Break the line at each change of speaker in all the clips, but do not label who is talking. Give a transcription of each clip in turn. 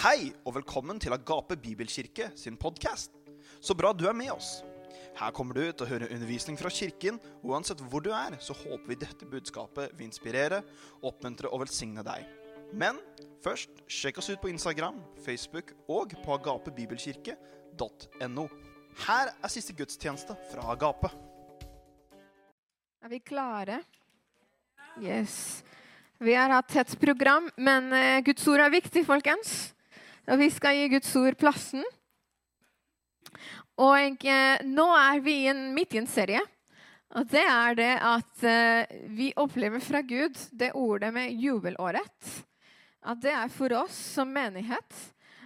Hei og velkommen til Agape Bibelkirke sin podkast. Så bra du er med oss. Her kommer du til å høre undervisning fra kirken. og Uansett hvor du er, så håper vi dette budskapet vil inspirere, oppmuntre og velsigne deg. Men først, sjekk oss ut på Instagram, Facebook og på agapebibelkirke.no. Her er siste gudstjeneste fra Agape.
Er vi klare? Yes. Vi har hatt tett program, men eh, Guds ord er viktig, folkens. Og vi skal gi Guds ord plassen. Og eh, nå er vi midt i en serie. Og det er det at eh, vi opplever fra Gud det ordet med jubelåret. At det er for oss som menighet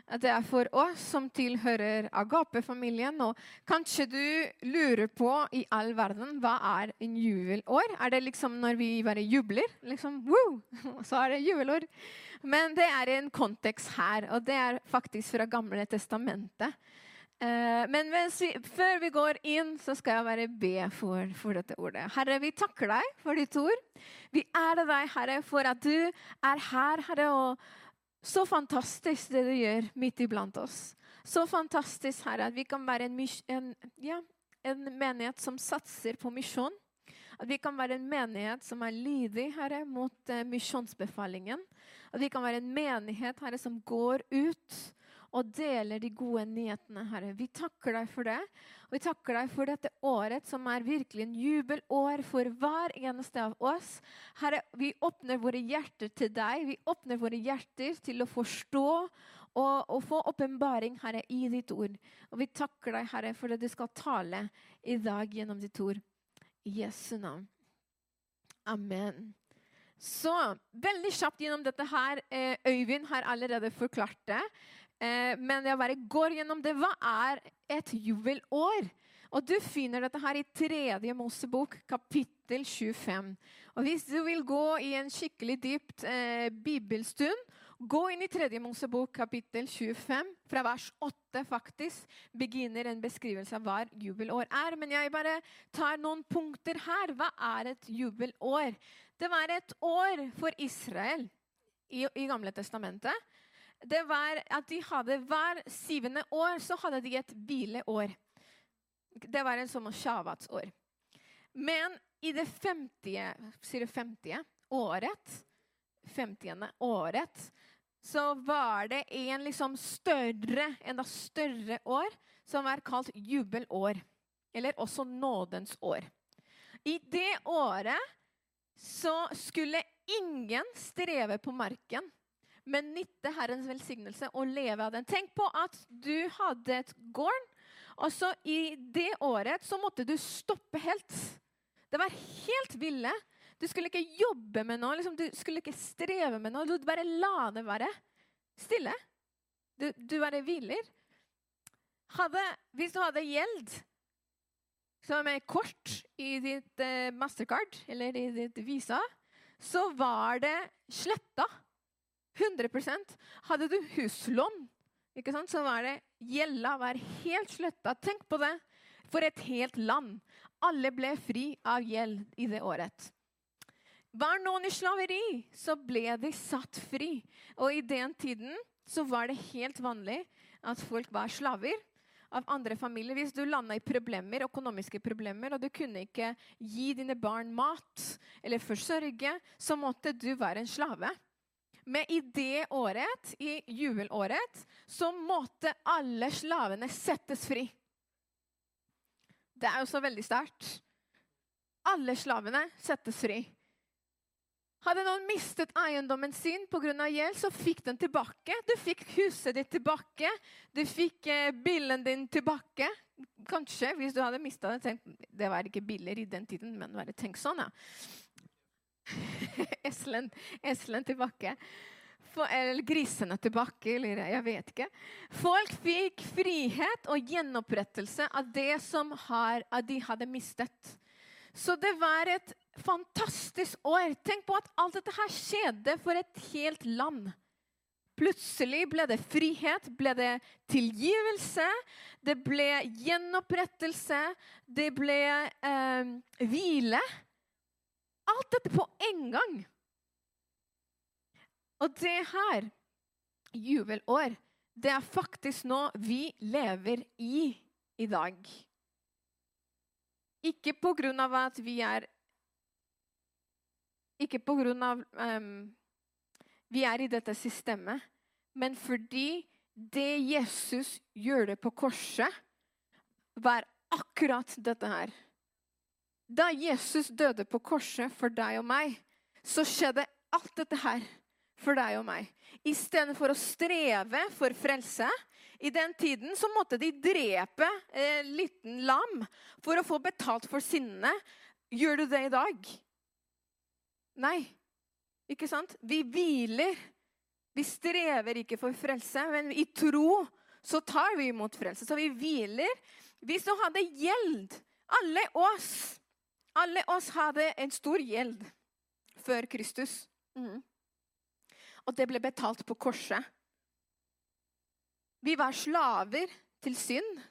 at det er for oss som tilhører Agape-familien. Og kanskje du lurer på i all verden hva er en jubelår? Er det liksom når vi bare jubler? Liksom, woo! Så er det jubelår. Men det er en kontekst her, og det er faktisk fra Gamle testamentet. Eh, men vi, før vi går inn, så skal jeg bare be for, for, dette ordet. Herre, vi takker deg for ditt ord. Vi ærer deg, Herre, for at du er her, Herre. og så fantastisk det du gjør midt iblant oss. Så fantastisk, Herre, at vi kan være en, en, ja, en menighet som satser på misjon. At vi kan være en menighet som er lydig Herre, mot eh, misjonsbefalingen. At vi kan være en menighet Herre, som går ut og deler de gode nyhetene, Herre. Vi takker deg for det. Og vi takker deg for dette året, som er virkelig en jubelår for hver eneste av oss. Herre, vi åpner våre hjerter til deg. Vi åpner våre hjerter til å forstå og, og få åpenbaring, Herre, i ditt ord. Og vi takker deg, Herre, for at du skal tale i dag gjennom ditt ord. Jesu navn. Amen. Så veldig kjapt gjennom dette her. Eh, Øyvind har allerede forklart det. Eh, men jeg bare går gjennom det. Hva er et jubelår? Og Du finner dette her i tredje Mosebok, kapittel 25. Og Hvis du vil gå i en skikkelig dypt eh, bibelstund, gå inn i tredje Mosebok, kapittel 25. Fra vers 8 faktisk begynner en beskrivelse av hva jubelår er. Men jeg bare tar noen punkter her. Hva er et jubelår? Det var et år for Israel i, i Gamle testamentet det var at de hadde hver syvende år så hadde de et hvileår. Det var en sånn shabbatsår. Men i det femtige, sier 50. året 50. året så var det en liksom større, enda større år som var kalt jubelår. Eller også nådens år. I det året så skulle ingen streve på marken men nytte Herrens velsignelse og leve av den. Tenk på at du hadde et gård, og så i det året så måtte du stoppe helt. Det var helt ville. Du skulle ikke jobbe med noe, liksom, du skulle ikke streve med noe. Du bare la det være stille. Du, du bare hviler. Hadde, hvis du hadde gjeld som er kort i ditt eh, mastercard eller i ditt visa, så var det sletta. 100% Hadde du huslån, så var det gjelda var helt sletta. Tenk på det! For et helt land. Alle ble fri av gjeld i det året. Var noen i slaveri, så ble de satt fri. Og i den tiden så var det helt vanlig at folk var slaver av andre familier. Hvis du landa i problemer, økonomiske problemer, og du kunne ikke gi dine barn mat eller forsørge, så måtte du være en slave. Men i det året, i jubelåret, så måtte alle slavene settes fri. Det er jo så veldig sterkt. Alle slavene settes fri. Hadde noen mistet eiendommen sin pga. gjeld, så fikk den tilbake. Du fikk huset ditt tilbake. Du fikk eh, bilen din tilbake. Kanskje, hvis du hadde mista det. Tenk, det var ikke biler i den tiden, men bare tenk sånn, ja. eslen, eslen tilbake. For, eller grisene tilbake, eller jeg vet ikke. Folk fikk frihet og gjenopprettelse av det som har, de hadde mistet. Så det var et fantastisk år. Tenk på at alt dette her skjedde for et helt land. Plutselig ble det frihet, ble det tilgivelse, det ble gjenopprettelse, det ble eh, hvile. Alt dette på en gang. Og det her jubelår, det er faktisk nå vi lever i i dag. Ikke på grunn av at vi er Ikke på grunn av um, vi er i dette systemet, men fordi det Jesus gjør det på korset, var akkurat dette her. Da Jesus døde på korset for deg og meg, så skjedde alt dette her for deg og meg. Istedenfor å streve for frelse. I den tiden så måtte de drepe eh, liten lam for å få betalt for sinnene. Gjør du det i dag? Nei. Ikke sant? Vi hviler. Vi strever ikke for frelse, men i tro så tar vi imot frelse. Så vi hviler. Vi som hadde gjeld, alle oss alle oss hadde en stor gjeld før Kristus. Mm. Og det ble betalt på korset. Vi var slaver til synd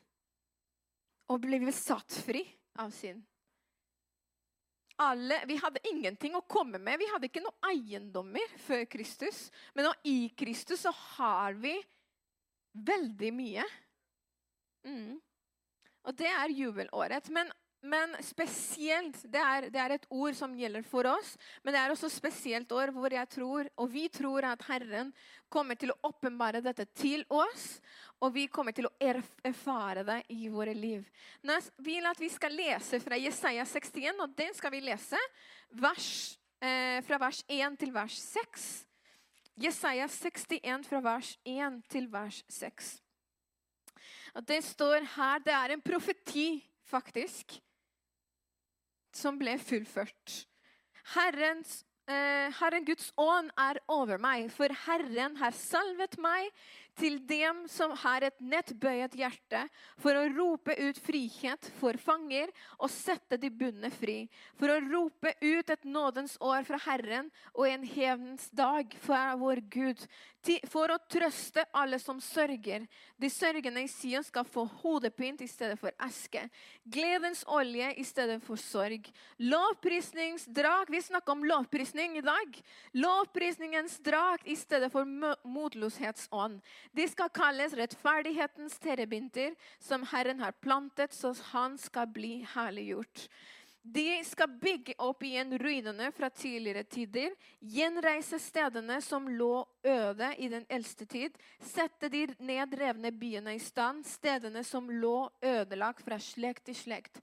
og ble satt fri av synd. Alle, vi hadde ingenting å komme med. Vi hadde ikke noen eiendommer før Kristus. Men i Kristus så har vi veldig mye. Mm. Og det er jubelåret. Men men spesielt det er, det er, et ord som gjelder for oss, men det er også spesielt år hvor jeg tror, og vi tror at Herren kommer til å åpenbare dette til oss, og vi kommer til å erfare det i våre liv. Nå vil at vi skal lese fra Jesaja 61, og den skal vi lese vers, eh, fra vers 1 til vers 6. Jesaja 61 fra vers 1 til vers 6. Og det står her Det er en profeti, faktisk som ble fullført. Herrens, eh, Herren Guds ånd er over meg, for Herren har salvet meg til dem som har et nettbøyet hjerte, for å rope ut frihet for fanger og sette de bundne fri, for å rope ut et nådens år fra Herren og en hevnens dag fra vår Gud, for å trøste alle som sørger. De sørgende i Sion skal få hodepynt i stedet for eske, gledens olje i stedet for sorg. Lovprisningsdrag Vi snakker om lovprisning i dag. Lovprisningens drag i stedet for motløshetsånd. De skal kalles rettferdighetens terebinter, som Herren har plantet, så han skal bli herliggjort. De skal bygge opp igjen ruinene fra tidligere tider, gjenreise stedene som lå øde i den eldste tid, sette de nedrevne byene i stand, stedene som lå ødelagt fra slekt til slekt.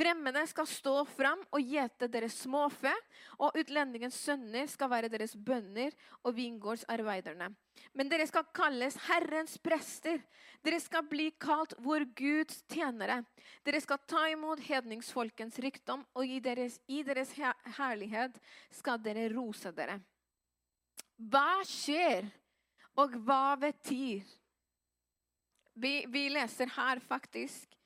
Fremmede skal stå fram og gjete deres småfe, og utlendingens sønner skal være deres bønder og vingårdsarbeiderne. Men dere skal kalles Herrens prester. Dere skal bli kalt vår Guds tjenere. Dere skal ta imot hedningsfolkens rikdom, og i deres, i deres herlighet skal dere rose dere. Hva skjer, og hva betyr? Vi, vi leser her faktisk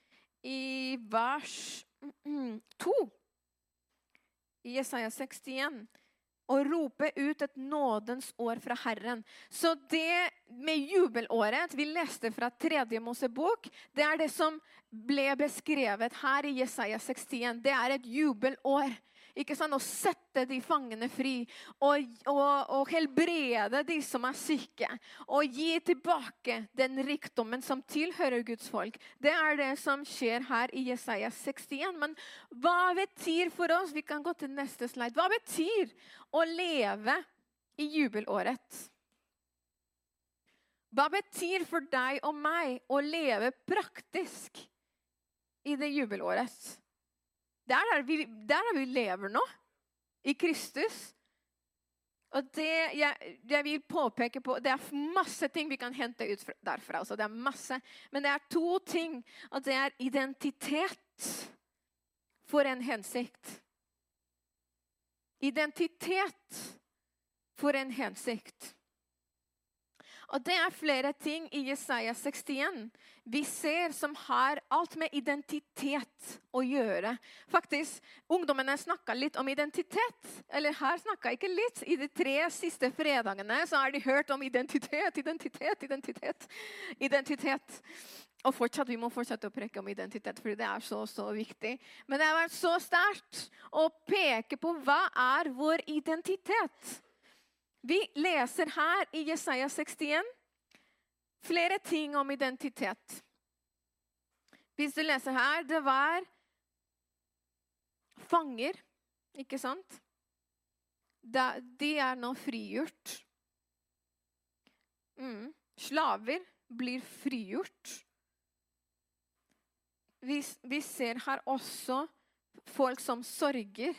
i vers 2 i Jesaja 61 og rope ut et nådens år fra Herren. Så det med jubelåret vi leste fra tredje Mosebok, det er det som ble beskrevet her i Jesaja 61. Det er et jubelår ikke sant? Å sette de fangene fri. Og, og, og, helbrede de som er syke. Og gi tilbake den rikdommen som tilhører Guds folk. Det er det som skjer her i Jesaja 61. Men hva betyr for oss Vi kan gå til neste slide. Hva betyr å leve i jubelåret? Hva betyr for deg og meg å leve praktisk i det jubelåret? Det er der vi, der vi lever nå. I Kristus. Og det jeg, jeg, vil påpeke på, Det er masse ting vi kan hente ut derfra. Altså det er masse, Men det er to ting. Og det er identitet for en hensikt. Identitet for en hensikt. Og det er flere ting i Jesaja 61 vi ser som har alt med identitet å gjøre. Faktisk, Ungdommene snakka litt om identitet. Eller her snakka ikke litt. I de tre siste fredagene så har de hørt om identitet, identitet, identitet. identitet. Og fortsatt, Vi må fortsette å preke om identitet, for det er så så viktig. Men det har vært så sterkt å peke på hva er vår identitet. Vi leser her i Jesaja 61 flere ting om identitet. Hvis du leser her, det var fanger, ikke sant? De er nå frigjort. Mm. Slaver blir frigjort. Vi, vi, ser her også folk som sørger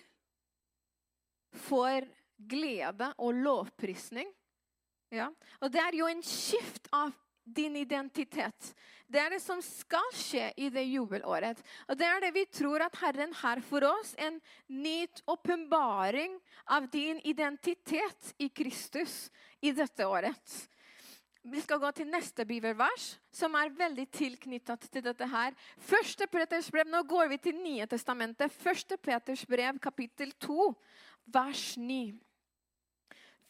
for glede og lovprisning. Ja. Og det er jo en skift av din identitet. Det er det som skal skje i det jubelåret. Og det er det vi tror at Herren har for oss. En ny åpenbaring av din identitet i Kristus i dette året. Vi skal gå til neste bibelvers, som er veldig tilknyttet til dette. her. Første Peters brev, Nå går vi til Nye testamentet. Første Peters brev, kapittel 2, vers 9.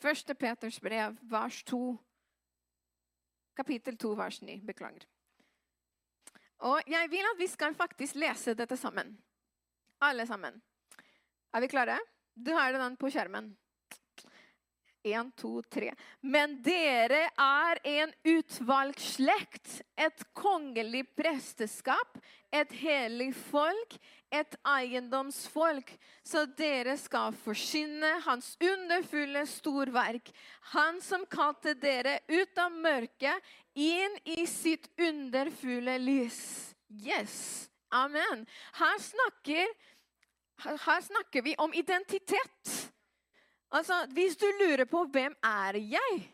Første Peters brev, vers 2. Kapittel 2, vers 9. Beklager. Og jeg vil at vi skal faktisk lese dette sammen. Alle sammen. Er vi klare? Du har den på skjermen. Én, to, tre. Men dere er en utvalgt slekt, et kongelig presteskap, et hellig folk, et eiendomsfolk, så dere skal forsyne Hans underfulle storverk. Han som kalte dere ut av mørket, inn i sitt underfulle lys. Yes. Amen. Her snakker, her snakker vi om identitet. Altså, Hvis du lurer på hvem er jeg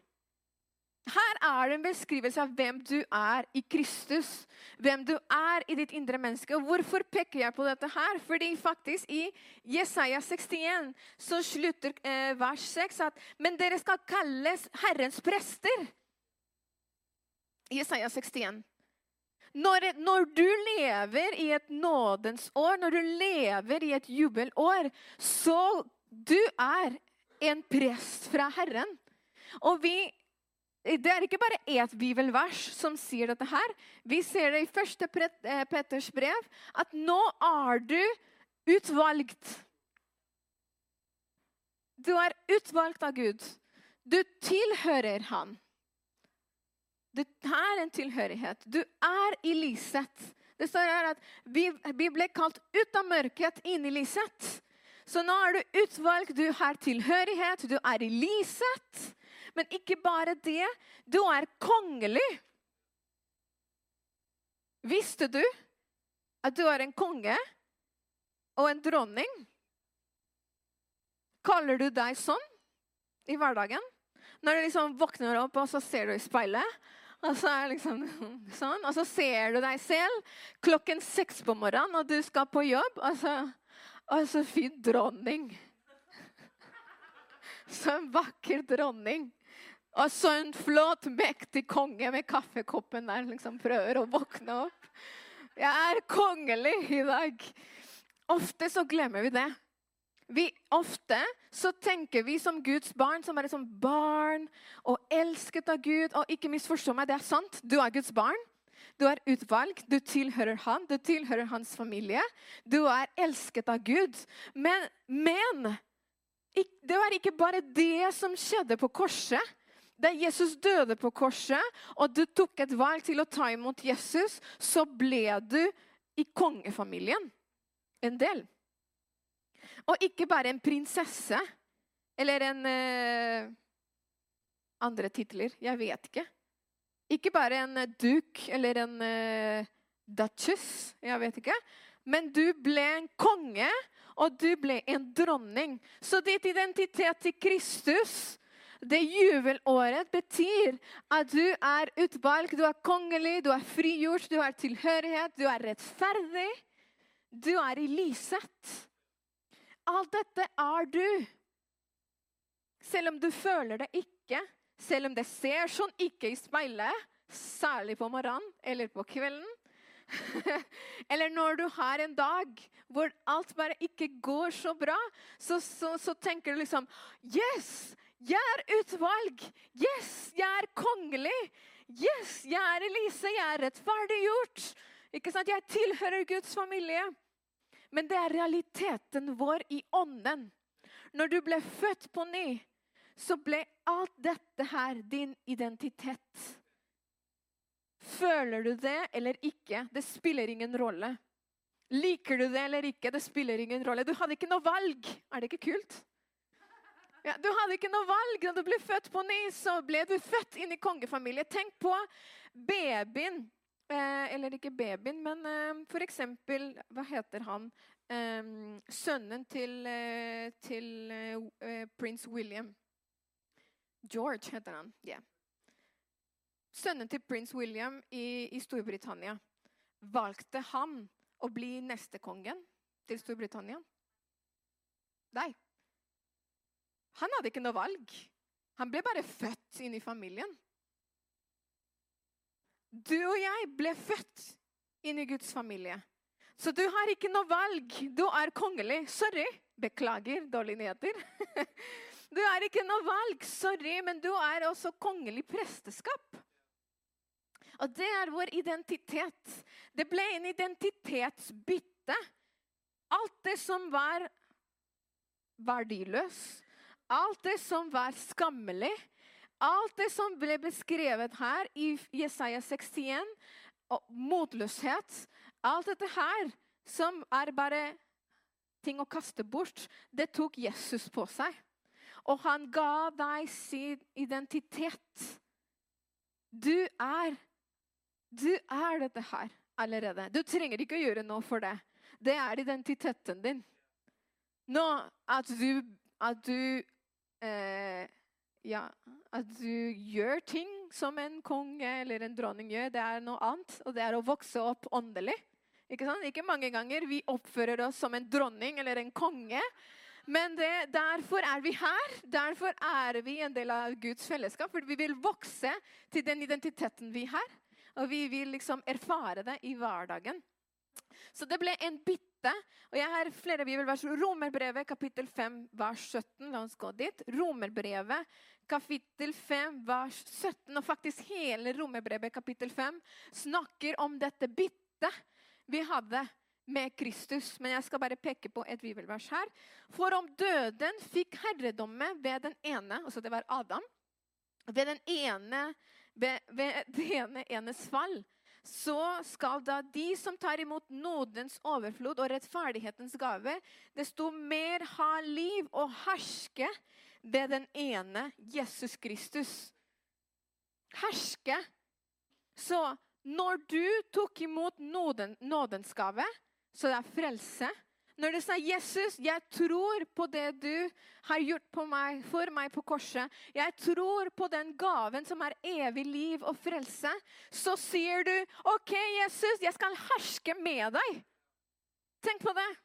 Her er det en beskrivelse av hvem du er i Kristus. Hvem du er i ditt indre menneske. Hvorfor peker jeg på dette her? Fordi faktisk i Jesaja 61 så slutter eh, vers 6 at Men dere skal kalles Herrens prester. Jesaja 61. Når, når, du lever i et nådens år, når du lever i et jubelår, så du er en prest fra Herren. Og vi, Det er ikke bare ett bibelvers som sier dette her. Vi ser det i første eh, Petters brev, at nå er du utvalgt. Du er utvalgt av Gud. Du tilhører Han. Det er en tilhørighet. Du er i lyset. Det står her at vi, vi ble kalt ut av mørket, inn i lyset. Så nå er du utvalgt, du har tilhørighet, du er i lyset. Men ikke bare det, du er kongelig. Visste du at du er en konge og en dronning? Kaller du deg sånn i hverdagen? Når du liksom våkner opp og så ser du i speilet, og så, liksom sånn, og så ser du deg selv klokken seks på morgenen, og du skal på jobb. og så å, så fin dronning. Så en vakker dronning. Og så en flott, mektig konge med kaffekoppen der liksom prøver å våkne opp. Jeg er kongelig i dag. Ofte så glemmer vi det. Vi, ofte så tenker vi som Guds barn, som er som barn og elsket av Gud. Og ikke misforstå meg, det er sant. Du er Guds barn. Du er utvalgt, du tilhører han, du tilhører hans familie. Du er elsket av Gud. Men, men det var ikke bare det som skjedde på korset. Da Jesus døde på korset, og du tok et valg til å ta imot Jesus, så ble du i kongefamilien en del. Og ikke bare en prinsesse eller en eh, Andre titler. Jeg vet ikke. Ikke bare en eh, duk eller en uh, duchess, jeg vet ikke. Men du ble en konge, og du ble en dronning. Så ditt identitet til Kristus, det juvelåret, betyr at du er utvalgt, du er kongelig, du er frigjort, du har tilhørighet, du er rettferdig. Du er i lyset. Alt dette er du. Selv om du føler det ikke. Selv om det ser sånn ikke i speilet, særlig på morgenen eller på kvelden. eller når du har en dag hvor alt bare ikke går så bra, så, så, så tenker du liksom Yes! Jeg er utvalg! Yes! Jeg er kongelig! Yes! Jeg er Elise! Jeg er rettferdiggjort! Ikke sant? Jeg tilhører Guds familie. Men det er realiteten vår i ånden. Når du ble født på ny, så ble alt dette her din identitet. Føler du det eller ikke? Det spiller ingen rolle. Liker du det eller ikke? Det spiller ingen rolle. Du hadde ikke noe valg. Er det ikke kult? Ja, du hadde ikke noe valg. Da du ble født på ny, så ble du født inn i kongefamilie. Tenk på babyen. Eh, eller ikke babyen, men eh, for eksempel Hva heter han? Eh, sønnen til, eh, til eh, eh, prins William. George heter han. Yeah. Sønnen til prins William i, i Storbritannia. Valgte han å bli neste kongen til Storbritannia? Nei. Han hadde ikke noe valg. Han ble bare født inn i familien. Du og jeg ble født inn i Guds familie. Så du har ikke noe valg. Du er kongelig. Sorry. Beklager, dårlige nyheter. Du er ikke noe valg. Sorry, men du er også kongelig presteskap. Og det er vår identitet. Det ble en identitetsbytte. Alt det som var verdiløs, alt det som var skammelig, alt det som ble beskrevet her i Jesaja 61, og motløshet Alt dette her som er bare ting å kaste bort, det tok Jesus på seg. Og han ga deg sin identitet. Du er Du er dette her allerede. Du trenger ikke å gjøre noe for det. Det er identiteten din. Nå at du, at du eh, Ja, at du gjør ting som en konge eller en dronning gjør, det er noe annet. Og det er å vokse opp åndelig. Ikke, ikke mange ganger vi oppfører oss som en dronning eller en konge. Men det, derfor er vi her. Derfor er vi en del av Guds fellesskap. For vi vil vokse til den identiteten vi har. Og vi vil liksom erfare det i hverdagen. Så det ble en bytte. Og jeg har flere bibelvers. Romerbrevet kapittel 5 vers 17. La oss gå dit. Romerbrevet kapittel 5 vers 17. Og faktisk hele Romerbrevet kapittel 5 snakker om dette byttet vi hadde med Kristus. Men jeg skal bare peke på et bibelvers her. For om døden fikk herredomme ved den ene, altså det var Adam, ved den ene, ved, ved det ene enes fall, så skal da de som tar imot nådens overflod og rettferdighetens gave, desto mer ha liv og herske ved den ene Jesus Kristus. Herske. Så når du tok imot nåden, nådens gave, så det er frelse. Når du sier 'Jesus, jeg tror på det du har gjort meg, for meg på korset', 'Jeg tror på den gaven som er evig liv og frelse', så sier du 'OK, Jesus, jeg skal herske med deg'. Tenk på det.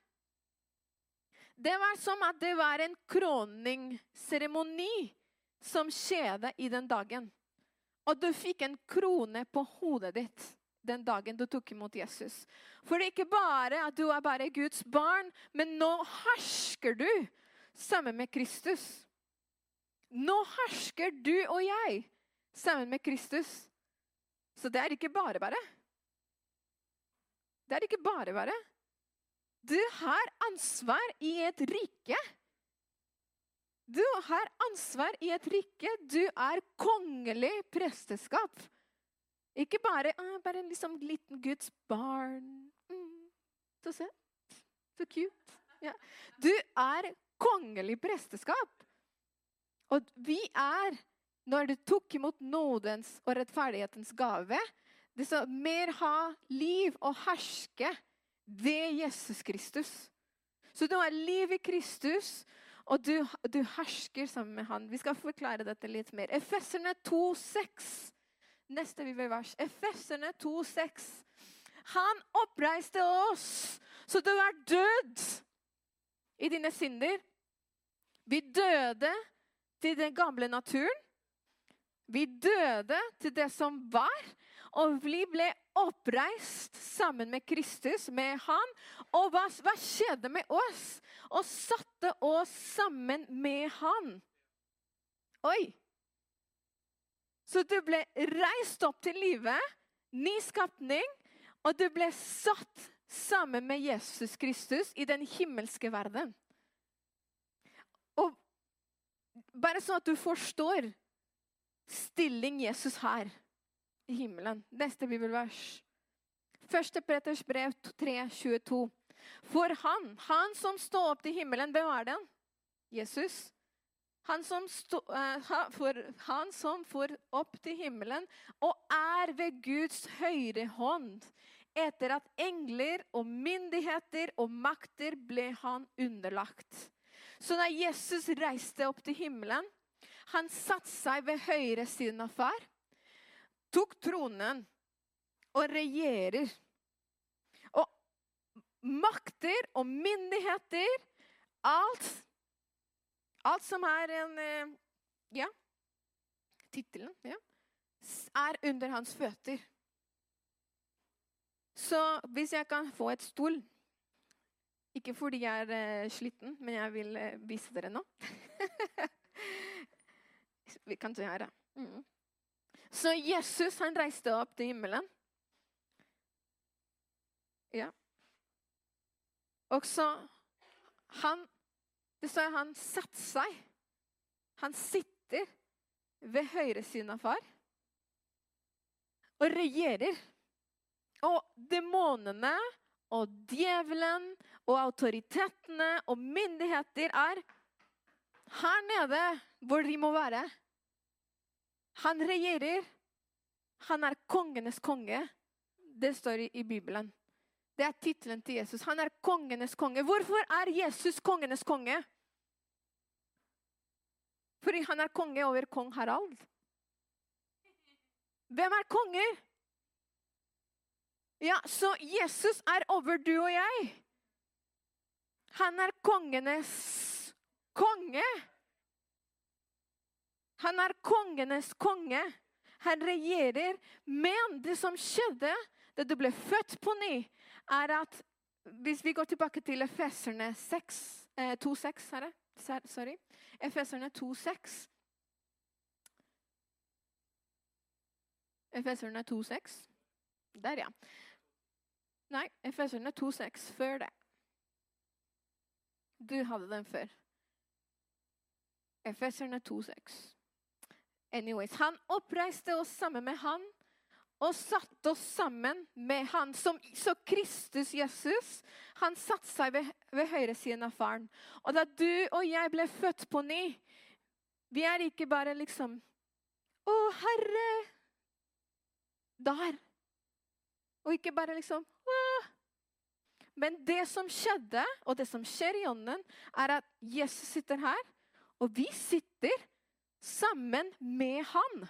Det var som at det var en kroningsseremoni som skjedde i den dagen. Og du fikk en krone på hodet ditt den dagen du tok imot Jesus. For det er ikke bare at du er bare Guds barn, men nå hersker du sammen med Kristus. Nå hersker du og jeg sammen med Kristus. Så det er ikke bare bare. Det er ikke bare bare. Du har ansvar i et rike. Du har ansvar i et rike. Du er kongelig presteskap. Ikke bare, ah, bare liksom liten Guds barn. Mm, så søtt. Så cute. Ja. Du er kongelig presteskap. Og vi er, når du tok imot nådens og rettferdighetens gave, det så mer ha liv og herske ved Jesus Kristus. Så du har liv i Kristus, og du, du hersker sammen med han. Vi skal forklare dette litt mer. Efeserne 2,6 Neste bibelvers. Efeserne 2,6. Han oppreiste oss, så du er død i dine synder. Vi døde til den gamle naturen. Vi døde til det som var, og vi ble oppreist sammen med Kristus, med Han. Og hva, hva skjedde med oss? Og satte oss sammen med Han. Oi! Så du ble reist opp til livet, ny skapning, og du ble satt sammen med Jesus Kristus i den himmelske verden. Og bare sånn at du forstår stilling Jesus har. i himmelen. Neste bibelvers. 1. Peters brev 3, 22. For han, han som står opp til himmelen, hvem er den? Jesus. Han som, stå, uh, for, han som får opp til himmelen og er ved Guds høyre hånd. Etter at engler og myndigheter og makter ble han underlagt. Så da Jesus reiste opp til himmelen, han satte seg ved høyre siden av far, tok tronen og regjerer. Og makter og myndigheter, alt Alt som er en eh, Ja, tittelen ja, er under hans føtter. Så hvis jeg kan få et stol Ikke fordi jeg er uh, sliten, men jeg vil uh, vise dere nå. Vi kan se her, ja. Mm. Så Jesus han reiste opp til himmelen. Ja. Og så han Det står han satte seg. Han sitter ved høyresiden av far og regjerer. Og demonene og djevelen og autoritetene og myndigheter er her nede hvor de må være. Han regjerer. Han er kongenes konge. Det står i, Bibelen. Det er tittelen til Jesus. Han er kongenes konge. Hvorfor er Jesus kongenes konge? Fordi han er konge over kong Harald. Hvem er konger? Ja, så Jesus er over du og jeg. Han er kongenes konge. Han er kongenes konge. Han regjerer. Men det som skjedde da du ble født på ny, er at Hvis vi går tilbake til Efeserne 6, eh, 2,6 er det? Sorry. Efeserne 2,6. Efeserne 2,6. Der, ja. Nei, Efeserne 2,6 før det. Du hadde den før. Efeserne 2,6. Anyways, han oppreiste oss sammen med han og satte oss sammen med han. Som, så Kristus Jesus han satte seg ved, ved høyresiden av faren. Og da du og jeg ble født på ny Vi er ikke bare liksom Å, Herre! Der. Og ikke bare liksom Å. Men det som skjedde, og det som skjer i ånden, er at Jesus sitter her, og vi sitter sammen med han.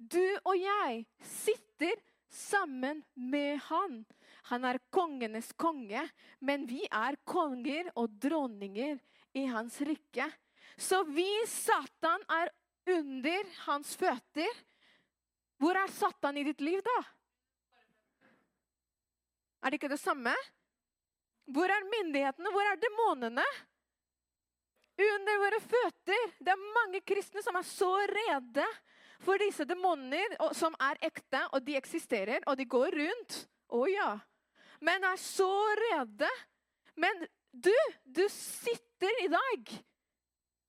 Du og jeg sitter sammen med han. Han er kongenes konge, men vi er konger og dronninger i hans rike. Så vi, Satan, er under hans føtter. Hvor er Satan i ditt liv, da? Er det ikke det samme? Hvor er myndighetene? Hvor er demonene? Under våre føtter. Det er mange kristne som er så redde for disse demoner som er ekte, og de eksisterer, og de går rundt. Å oh, ja. Men er så redde. Men du, du sitter i dag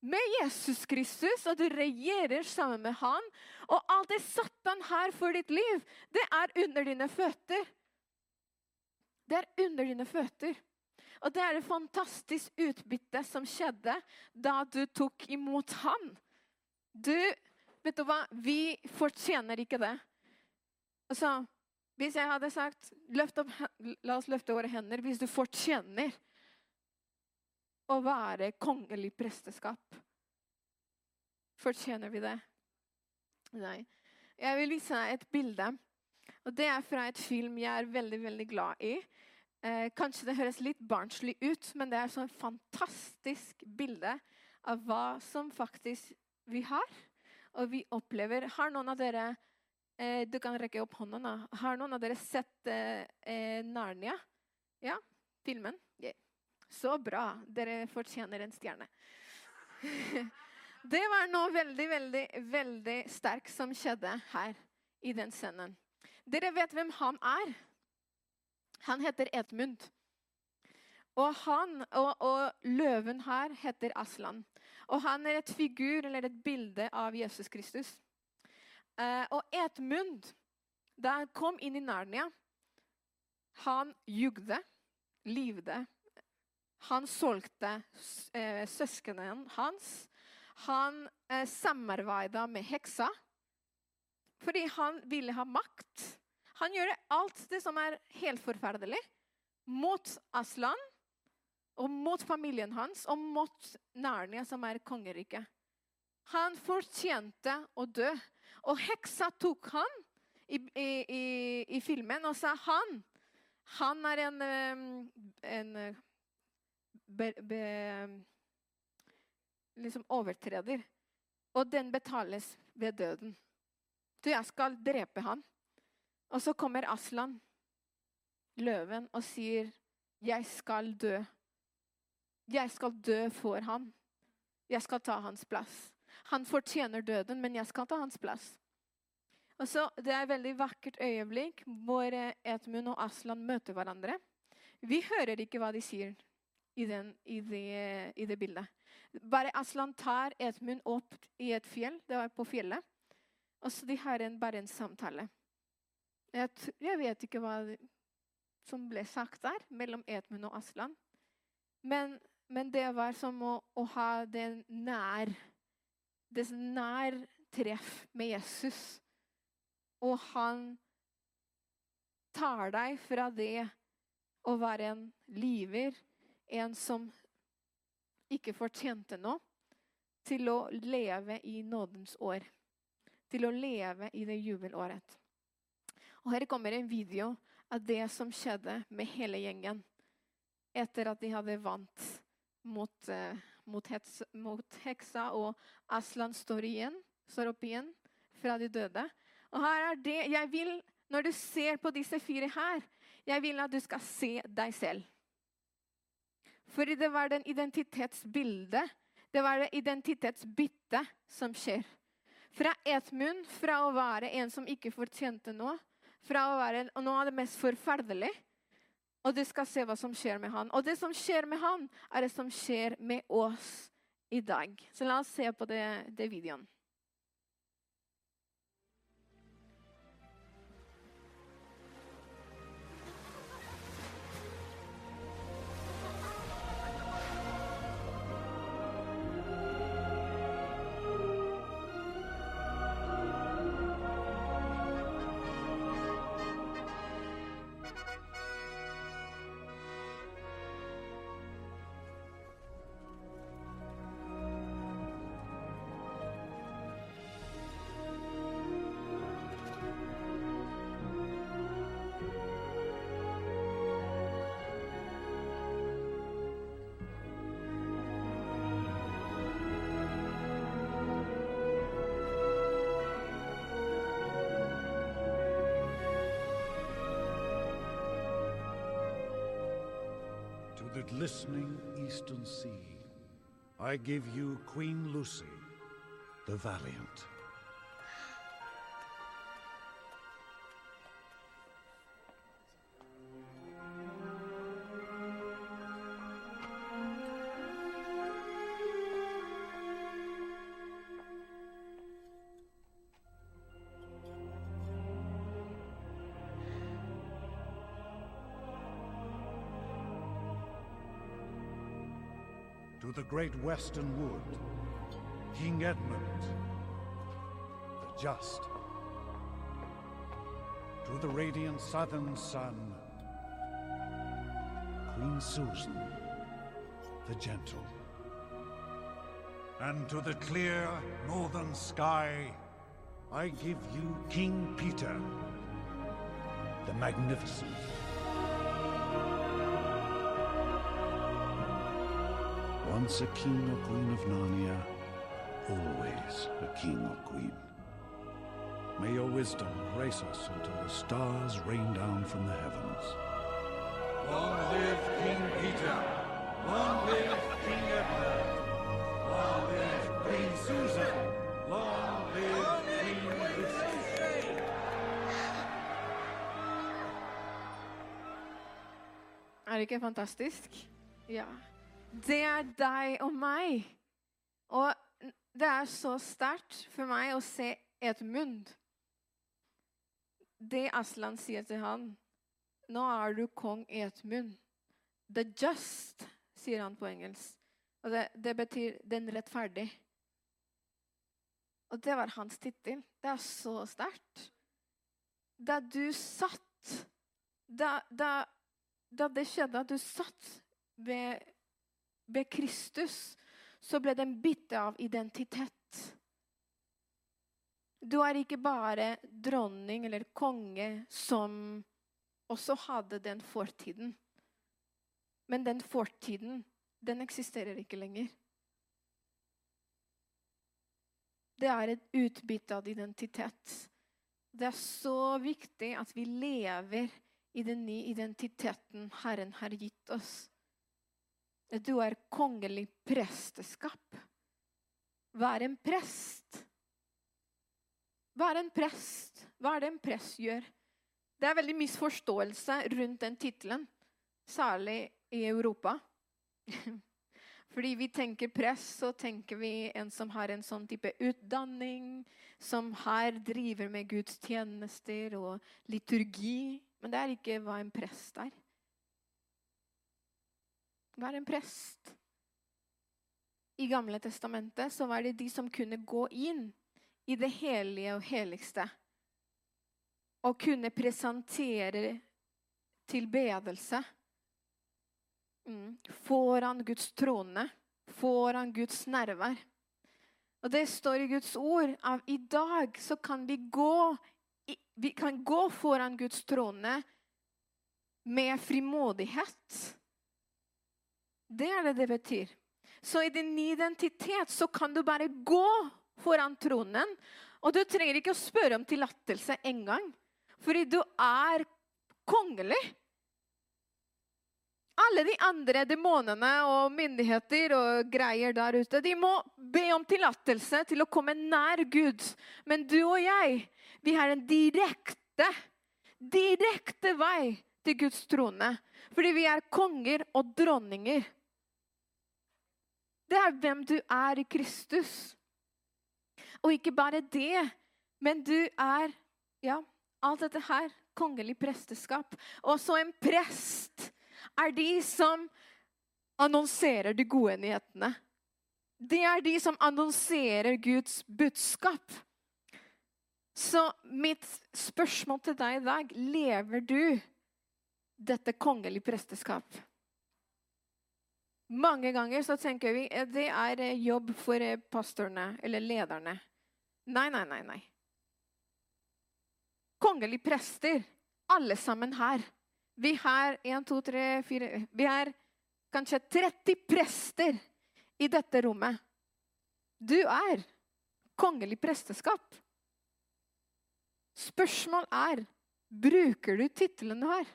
med Jesus Kristus, og du regjerer sammen med han. Og alt det Satan her for ditt liv, det er under dine føtter. Det er under dine føtter. Og det er et fantastisk utbytte som skjedde da du tok imot han. Du Vet du hva? Vi fortjener ikke det. Altså, hvis jeg hadde sagt opp, La oss løfte våre hender hvis du fortjener å være kongelig presteskap. Fortjener vi det? Nei. Jeg vil vise deg et bilde. Og Det er fra et film jeg er veldig veldig glad i. Eh, kanskje det høres litt barnslig ut, men det er et fantastisk bilde av hva som faktisk vi har og vi opplever Har noen av dere eh, Du kan rekke opp hånda. da. Har noen av dere sett eh, eh Narnia? Ja? Filmen? Yeah. Så bra. Dere fortjener en stjerne. det var noe veldig, veldig, veldig sterkt som skjedde her i den scenen. Dere vet hvem han er? Han heter Edmund. Og han og, og løven her heter Aslan. Og han er et figur eller et bilde av Jesus Kristus. Eh, og Edmund, da han kom inn i Narnia, han jugde, livde. Han solgte eh, søsknene hans. Han eh, samarbeida med heksa fordi han ville ha makt. Han gjør alt det som er helt forferdelig, mot Aslan og mot familien hans og mot Narnia, som er kongeriket. Han fortjente å dø. Og heksa tok han i, i, i, filmen og sa han han er en, en be, be, liksom overtreder. Og den betales ved døden. Så jeg skal drepe han. Og så kommer Aslan, løven, og sier, 'Jeg skal dø. Jeg skal dø for ham. Jeg skal ta hans plass.' Han fortjener døden, men jeg skal ta hans plass. Og så, Det er et veldig vakkert øyeblikk hvor Edmund og Aslan møter hverandre. Vi hører ikke hva de sier i, den, i, det, i det bildet. Bare Aslan tar Edmund opp i et fjell. Det var på fjellet. Og så de har en, bare en samtale. Jeg, jeg, vet ikke hva som ble sagt der mellom Edmund og Aslan. Men, men det var som å, å ha det nær Det nær treff med Jesus. Og han tar deg fra det å være en liver, en som ikke fortjente noe, til å leve i nådens år til å leve i det jubelåret. Og Her kommer en video av det som skjedde med hele gjengen etter at de hadde vant mot, uh, mot, hets, mot heksa, og Aslan står igjen, står opp igjen fra de døde. Og her er det jeg vil, Når du ser på disse fire her, jeg vil at du skal se deg selv. Fordi det var den identitetsbildet, det var det identitetsbyttet som skjer. Fra Edmund, fra å være en som ikke fortjente noe, fra å være noe av det mest forferdelige. Og du skal se hva som skjer med han. Og det som skjer med han, er det som skjer med oss i dag. Så la oss se på det, det videoen.
Glistening eastern sea, I give you Queen Lucy, the Valiant. Great western wood, King Edmund, the just, to the radiant southern sun, Queen Susan, the gentle, and to the clear northern sky, I give you King Peter, the magnificent. Once a king or queen of Narnia, always a king or queen. May your wisdom grace us until the stars rain down from the heavens.
Long live King Peter! Long live King Edward! Long live Queen Susan! Long live Queen Lucy!
Er det ikke fantastisk? Ja. Det er deg og meg. Og det er så sterkt for meg å se Edmund det Aslan sier til han Nå er du kong Edmund. The just, sier han på engelsk. Og det, det betyr den rettferdig. Og det var hans tittel. Det er så sterkt. Da du satt da, da, da det skjedde at du satt ved, ved Kristus, så ble den bitt av identitet. Du er ikke bare dronning eller konge som også hadde den fortiden. Men den fortiden, den eksisterer ikke lenger. Det er et utbytte av identitet. Det er så viktig at vi lever i den nye identiteten Herren har gitt oss. At du er kongelig presteskap. Vær en prest. Vær en prest. Hva er det en prest gjør? Det er veldig misforståelse rundt den tittelen, særlig i Europa. Fordi vi tenker prest, så tenker vi en som har en sånn type utdanning, som her driver med gudstjenester og liturgi. Men det er ikke hva en prest er. Er en prest? I Gamle testamentet så var det de som kunne gå inn i det hellige og helligste. Og kunne presentere tilbedelse mm, foran Guds trone, foran Guds nærvær. Og det står i Guds ord at i dag så kan vi gå vi kan gå foran Guds trone med frimodighet. Det er det det betyr. Så i din identitet så kan du bare gå foran tronen. Og du trenger ikke å spørre om tillatelse engang, fordi du er kongelig. Alle de andre demonene og myndigheter og greier der ute, de må be om tillatelse til å komme nær Gud. Men du og jeg, vi har en direkte, direkte vei til Guds trone. Fordi vi er konger og dronninger. Det er hvem du er i Kristus. Og ikke bare det, men du er Ja, alt dette her. Kongelig presteskap. Og så en prest er de som annonserer de gode nyhetene. Det er de som annonserer Guds budskap. Så mitt spørsmål til deg i dag lever du dette kongelige presteskap? Mange ganger så tenker vi at det er jobb for pastorene eller lederne. Nei, nei, nei. nei. Kongelige prester, alle sammen her. Vi har en, to, tre, fire Vi har kanskje 30 prester i dette rommet. Du er kongelig presteskap. Spørsmål er bruker du tittelen du har,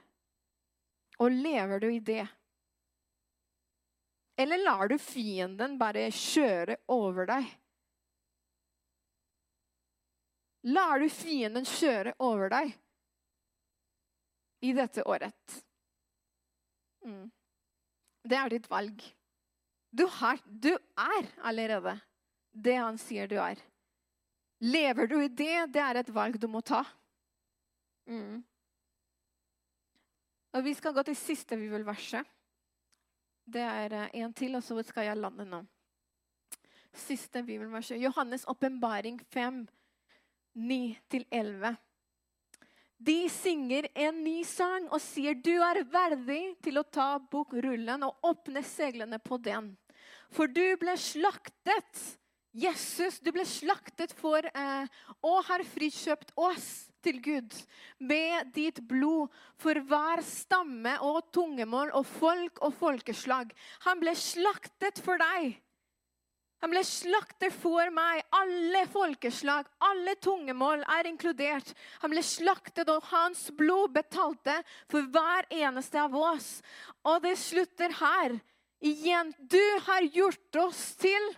og lever du i det? Eller lar du fienden bare kjøre over deg? Lar du fienden kjøre over deg i dette året? Mm. Det er ditt valg. Du, har, du er allerede det han sier du er. Lever du i det, det er et valg du må ta. Mm. Og Vi skal gå til siste bibelverset. Det er eh, en til, og så skal jeg lande nå. Siste bibelvers. Johannes' åpenbaring 5, 9-11. De synger en ny sang og sier, 'Du er verdig til å ta bokrullen og åpne seglene på den.' For du ble slaktet. Jesus, du ble slaktet for eh, og har frikjøpt oss til Gud med ditt blod for hver stamme og tungemål og folk og folkeslag. Han ble slaktet for deg. Han ble slaktet for meg. Alle folkeslag, alle tungemål er inkludert. Han ble slaktet, og hans blod betalte for hver eneste av oss. Og det slutter her. Igjen, du har gjort oss til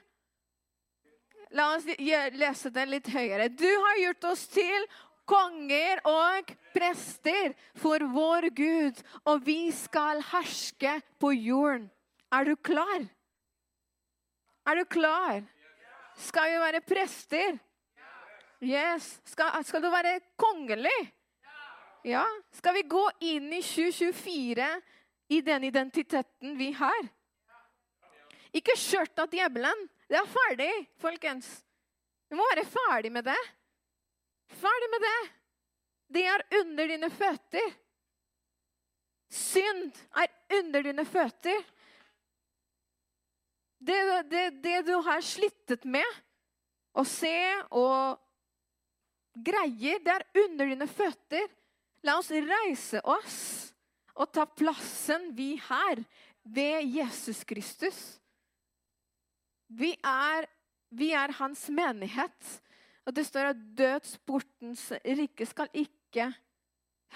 La oss lese det litt høyere. Du har gjort oss til konger og prester for vår Gud, og vi skal herske på jorden. Er du klar? Er du klar? Skal vi være prester? Yes. Skal, skal du være kongelig? Ja, skal vi gå inn i 2024 i den identiteten vi har? Ikke skjørt av djevelen. Det er ferdig, folkens. Vi må være ferdig med det. Ferdig med det. Det er under dine føtter. Synd er under dine føtter. Det, det, det du har slittet med å se og greier, det er under dine føtter. La oss reise oss og ta plassen vi har ved Jesus Kristus. Vi er, vi er hans menighet. Og det står at dødsportens rike skal ikke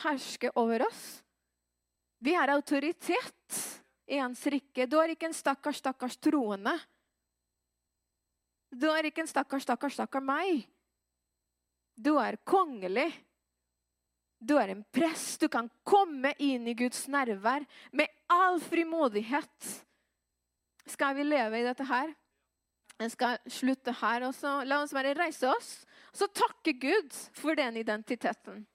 herske over oss. Vi har autoritet i hans rike. Du er ikke en stakkars, stakkars troende. Du er ikke en stakkars, stakkars, stakkars meg. Du er kongelig. Du er en prest. Du kan komme inn i Guds nærvær med all frimodighet. Skal vi leve i dette her? Jeg skal slutte her. også. La oss bare reise oss så takke Gud for den identiteten.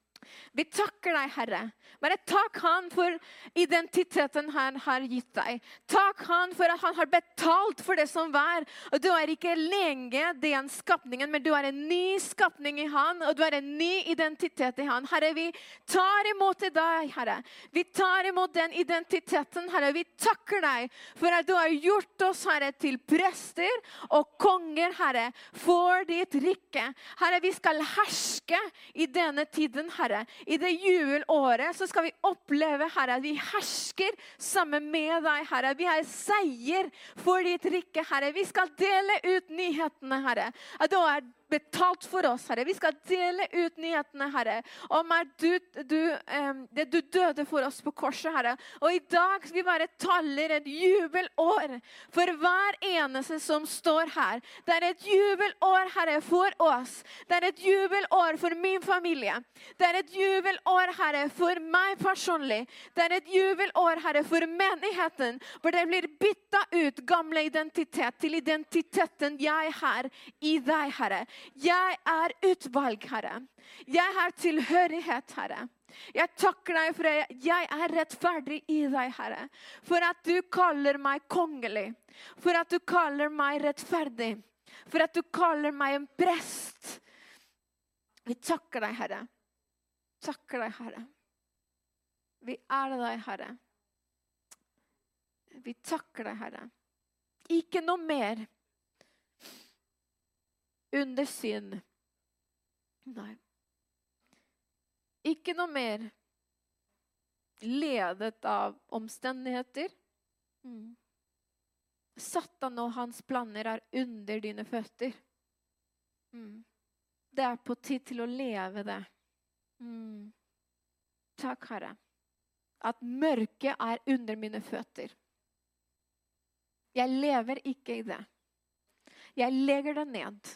Vi takker deg, Herre. Bare takk Han for identiteten Han har gitt deg. Takk Han for at Han har betalt for det som var. Og Du er ikke lenge den skapningen, men du er en ny skapning i Han. Og du er en ny identitet i Han. Herre, vi tar imot deg, Herre. Vi tar imot den identiteten, Herre. Vi takker deg for at du har gjort oss, Herre, til prester og konger, Herre, for ditt rike. Herre, vi skal herske i denne tiden, Herre. I det jubelåret så skal vi oppleve, Herre, at vi hersker sammen med deg, Herre. Vi har seier for ditt rike, Herre. Vi skal dele ut nyhetene, Herre. At du er betalt for oss, Herre. Vi skal dele ut nyhetene, Herre, om at du, du, um, det du døde for oss på korset, Herre. Og i dag skal vi bare taller et jubelår for hver eneste som står her. Det er et jubelår, Herre, for oss. Det er et jubelår for min familie. Det er et jubelår, Herre, for meg personlig. Det er et jubelår, Herre, for menigheten, hvor det blir bytta ut gamle identitet til identiteten jeg har i deg, Herre. Jeg er utvalg, Herre. Jeg har tilhørighet, Herre. Jeg takker deg for at jeg er rettferdig i deg, Herre. For at du kaller meg kongelig. For at du kaller meg rettferdig. For at du kaller meg en prest. Vi takker deg, Herre. Takker deg, Herre. Vi ærer deg, Herre. Vi takker deg, Herre. Ikke noe mer under synd. Nei. Ikke noe mer ledet av omstendigheter. Mm. Satan og hans planer er under dine føtter. Mm. Det er på tid til å leve det. Mm. Takk, Herre, at mørket er under mine føtter. Jeg lever ikke i det. Jeg legger det ned.